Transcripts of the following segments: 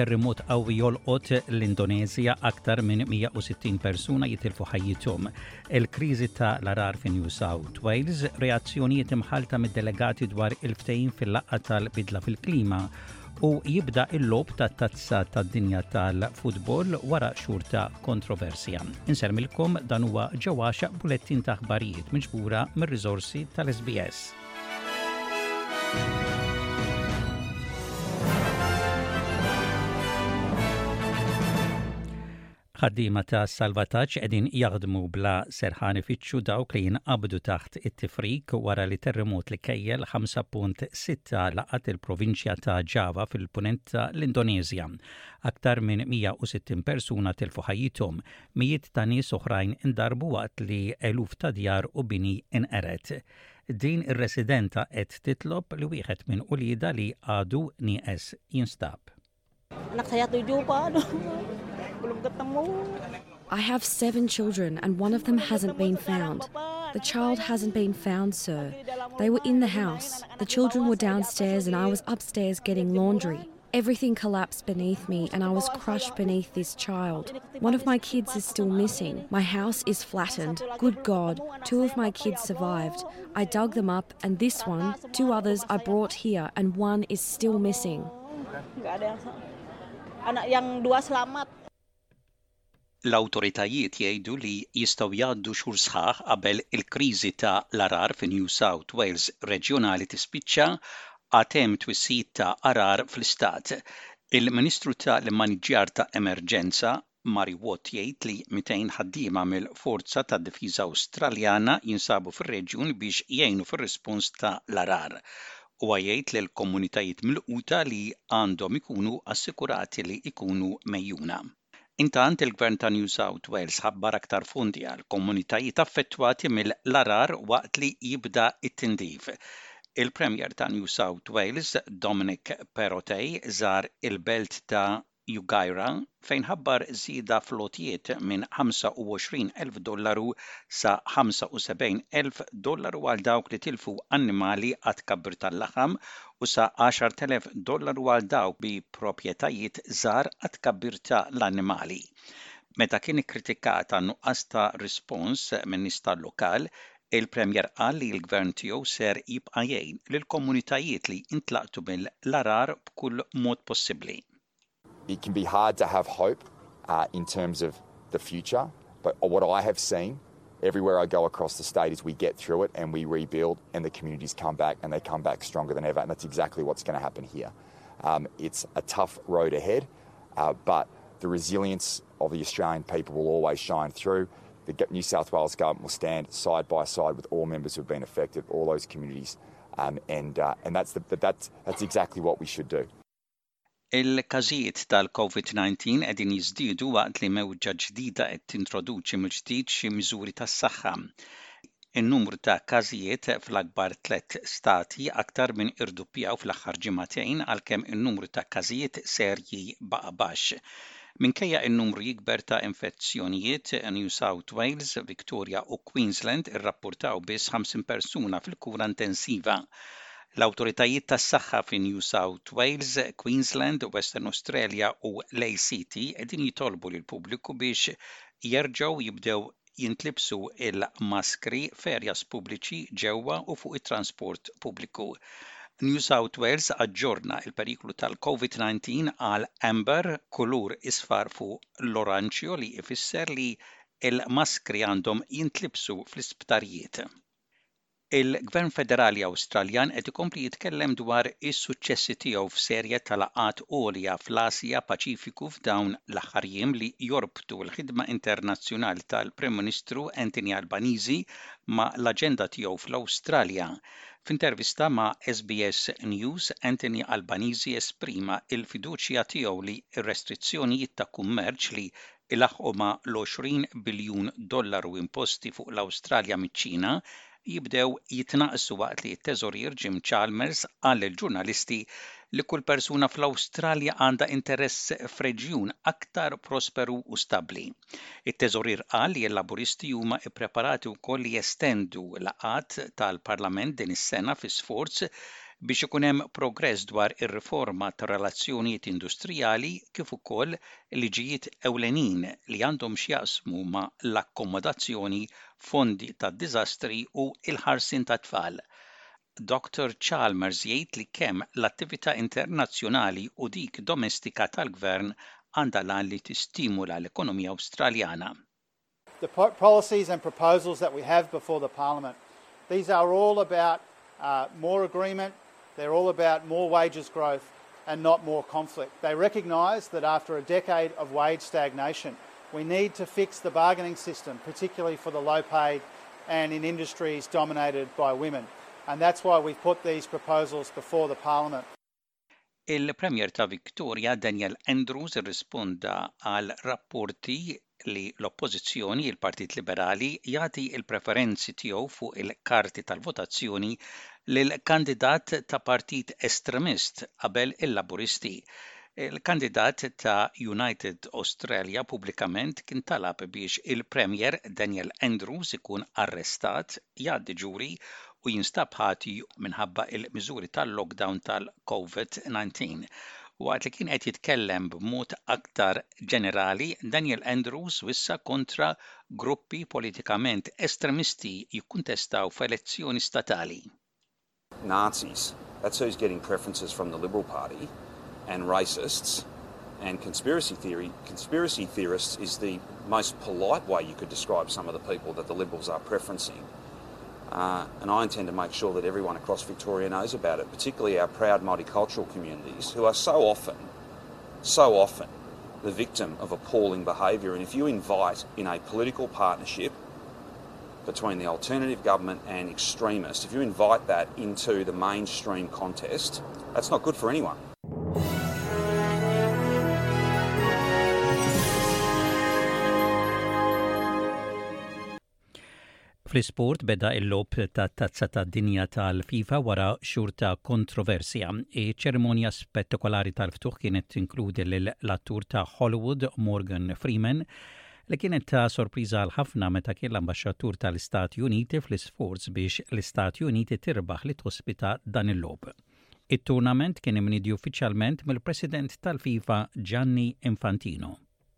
terremot qawwi jolqot l-Indonezja aktar minn 160 persuna jitilfu ħajjithom. Il-kriżi ta' l-arar fi New South Wales, reazzjonijiet imħalta mid-delegati dwar il-ftejn fil-laqqa tal-bidla fil-klima u jibda il-logħob tat-Tazza tad-Dinja tal-Futbol wara xhur ta' kontroversja. Insermilkom dan huwa ġewwaxa bulettin ta' aħbarijiet miġbura mir-riżorsi tal-SBS. Ħaddiema ta' salvataġġ qegħdin jaħdmu bla serħan ifittxu dawk li jinqabdu taħt it-tifrik wara li terremot li kejjel 5.6 laqat il-provinċja ta' Java fil-Punent ta' l-Indoneżja. Aktar minn 160 persuna tilfu ħajjithom, mijiet ta' nies oħrajn indarbu waqt li eluf ta' djar u bini inqered. Din ir-residenta qed titlob li wieħed minn uliedha li għadu nieqes jinstab. belum ketemu. I have seven children, and one of them hasn't been found. The child hasn't been found, sir. They were in the house. The children were downstairs, and I was upstairs getting laundry. Everything collapsed beneath me, and I was crushed beneath this child. One of my kids is still missing. My house is flattened. Good God, two of my kids survived. I dug them up, and this one, two others I brought here and one is still missing. L-awtoritajiet jgħidu li jistgħu jgħaddu xhur sħaħ qabel il-kriżi ta' l-għarar fi New South Wales reġjonali tispiċċa, għad hemm twissijiet ta' għarar fl-istat. Il-Ministru ta' l-Immaniġġjar ta' Emerġenza, Mary Watt jgħid li 200 ħaddiema mill-Forza tad-Difiża Awstraljana jinsabu fir-reġjun biex jgħinu fir-rispons ta' l-għarar. Huwa jgħid lill-komunitajiet milquta li għandhom ikunu assikurati li jkunu megħjuna. Intant, il-Gvern ta' New South Wales ħabbar aktar fondi għall-komunitajiet affettwati mill-għarar waqt li jibda t-tindif. Il-Premier ta' New South Wales, Dominic Perrottet, żar il-belt ta' Jugaira, fejn ħabbar żieda fl-għotjiet minn 25,000 dollaru sa 75,000 dollaru għal dawk li tilfu annimali għat-tkabbir tal-laħam u sa 10,000 dollaru għal dawk bi proprjetajiet żgħar għat-tkabbir ta' l-annimali. Meta kien ikkritikat għan-nuqqas ta' rispons min-nies tal-lokal, Il-Premier qal li l-Gvern tiegħu ser jibqa' jgħin lill-komunitajiet li ntlaqtu mill-għargħar b'kull mod possibbli. It can be hard to have hope in terms of the future but what I have seen everywhere I go across the state is we get through it and we rebuild and the communities come back and they come back stronger than ever and that's exactly what's going to happen here. It's a tough road ahead But the resilience of the Australian people will always shine through. The New South Wales Government will stand side by side with all members who have been affected, all those communities, um, and, uh, and that's, the, that's, that's exactly what we should do. Il-każijiet tal-COVID-19 qegħdin jiżdiedu waqt li mewġa ġdida qed tintroduċi mill-ġdid xi miżuri tas-saħħa. In-numru ta' każijiet fl-akbar tliet stati aktar minn irduppjaw fl-aħħar ġimagħtejn għalkemm in-numru ta' każijiet serji baqa' baxx. Minkejja n-numru jikber ta' infezzjonijiet, New South Wales, Victoria u Queensland irrappurtaw biss 50 persuna fil-kura intensiva. L-awtoritajiet tas-saħħa fi New South Wales, Queensland, Western Australia u l-ACT qegħdin jitolbu lill-pubbliku biex jerġgħu jibdew jintlibsu l-maskri f'areas pubbliċi ġewwa u fuq it-transport pubbliku. New South Wales aġġorna l-periklu tal-COVID-19 għal amber, kulur isfar fuq l-oranġjo li jfisser li l-maskri għandhom jintlibsu fl-isptarijiet. Il-Gvern Federali Awstraljan qed ikompli jitkellem dwar is-suċċessi tiegħu f'serje ta' laqgħat għolja fl-Asja Paċifiku f'dawn l-aħħar jiem li jorbtu l-ħidma internazzjonali tal-Prim Ministru Anthony Albanizi ma' l-aġenda tiegħu fl-Awstralja. F'intervista ma' SBS News, Anthony Albanizi esprima l-fiduċja tiegħu li r-restrizzjonijiet ta' kummerċ li ilaħħqu ma' l-20 biljun dollaru imposti fuq l-Awstralja miċ-Ċina jibdew jitnaqqsu waqt li t-Teżorier Jim Chalmers qal lill-ġurnalisti li kull persuna fl-Awstralja għandha interess f'reġjun aktar prosperu u stabbli. It-Teżorier qal li l-Laburisti huma ppreparati wkoll li jestendu laqgħat tal-Parlament din is-sena fi sforz biex ikun hemm progress dwar ir-riforma tar-relazzjonijiet industrijali kif ukoll liġijiet ewlenin li għandhom x'jaqsmu ma' l-akkomodazzjoni, fondi ta' diżastri u l-ħarsien tat-tfal. Dottor Chalmers jgħid li kemm l-attività internazzjonali u dik domestika tal-Gvern għandha l-għan li tistimula l-ekonomija Awstraljana. the policies and proposals that we have before the Parliament. These are all about uh, more agreement, They're all about more wages growth and not more conflict. They recognise that after a decade of wage stagnation, we need to fix the bargaining system, particularly for the low paid and in industries dominated by women. And that's why we've put these proposals before the Parliament. Il-Premier ta' Victoria, Daniel Andrews irrisponda għal rapporti li l-Oppożizzjoni, il-Partit Liberali, jagħti l-preferenzi tiegħu fuq il-karti tal-votazzjoni lil kandidat ta' partit estremist qabel il-Laburisti. Il-kandidat ta' United Australia pubblikament kien talab biex il-Premier, Daniel Andrews, ikun arrestat, jgħaddi ġuri u jinstab ħati minħabba l-miżuri tal-lockdown tal-COVID-19. Waqt li kien qed jitkellem b'mod aktar ġenerali, Daniel Andrews wissa kontra gruppi politikament estremisti jikkuntestaw f'elezzjoni statali. Nazis, that's who's getting preferences from the Liberal Party, and racists, and conspiracy theory, conspiracy theorists is the most polite way you could describe some of the people that the Liberals are preferencing. Uh, and I intend to make sure that everyone across Victoria knows about it, particularly our proud multicultural communities who are so often, so often the victim of appalling behaviour. And if you invite in a political partnership between the alternative government and extremists, if you invite that into the mainstream contest, that's not good for anyone. Fl-isport beda il-logħob tat-Tazza tad-Dinja tal-FIFA wara xhur ta' kontroversja. Iċ-ċerimonja spettakolari tal-ftuħ kienet tinkludi lill-attur ta' Hollywood Morgan Freeman, li kienet ta' sorpriża għal ħafna meta kien l-Ambaxxatur tal-Istati Uniti fl-isforz biex l-Istati Uniti tirbaħ li tospita dan il-logħob. It-turnament kien imniedi uffiċjalment mill-President tal-FIFA Gianni Infantino.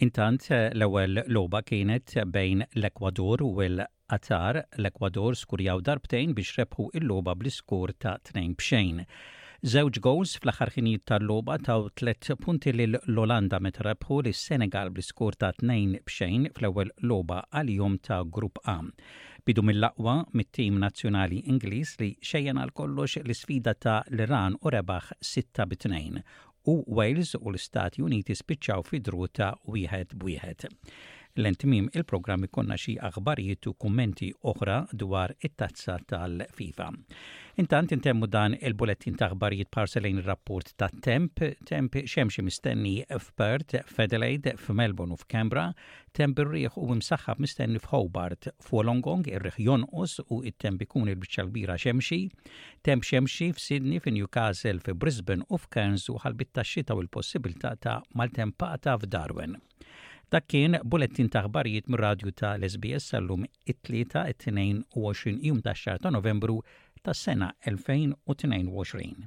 Intant l-ewwel logħba kienet bejn l-Ekwador u l-Qatar, l-Ekwador skurjaw darbtejn biex rebħu l-logħba bl-iskur ta' tnejn b'xejn. Żewġ gowls fl-aħħar ħinijiet tal-logħba taw tliet punti lil l-Olanda meta rebħu lis-Senegal bl-iskur ta' tnejn b'xejn fl-ewwel logħba għalihom ta' Grupp A. Bidu mill-aqwa mit-tim nazzjonali Ingliż li xejjen għal kollox l-isfida ta' l-Iran u rebaħ sitta bi tnejn u Wales u l-Istati Uniti spiċċaw fi draw ta' wieħed b'wieħed. Lejn tmiem il-programm ikollna xi aħbarijiet u kummenti oħra dwar it-Tazza tal-FIFA. Intant intemmu dan il-bulettin ta' aħbarijiet parsa lejn ir-rapport ta' temp, temp xemxi mistenni f'Perth, f'Adelaide, f'Melbourne u f'Canberra, Temp ir-riħ hu msaħħab mistenni f'Hobart. F'Wollongong ir-riħ jonqos u t-temp ikun il-biċċa l-kbira xemxi. Temp xemxi f'Sydney, fi Newcastle, fi Brisbane u f'Cairns u ħalbiet tax-xita u l-possibilità ta' maltempata f'Darwin. Dak kien bulettin ta' aħbarijiet mir-radju ta' l-SBS għallum it-Tlieta, it-22 jum tax-xahar ta' Novembru tas-sena 2022.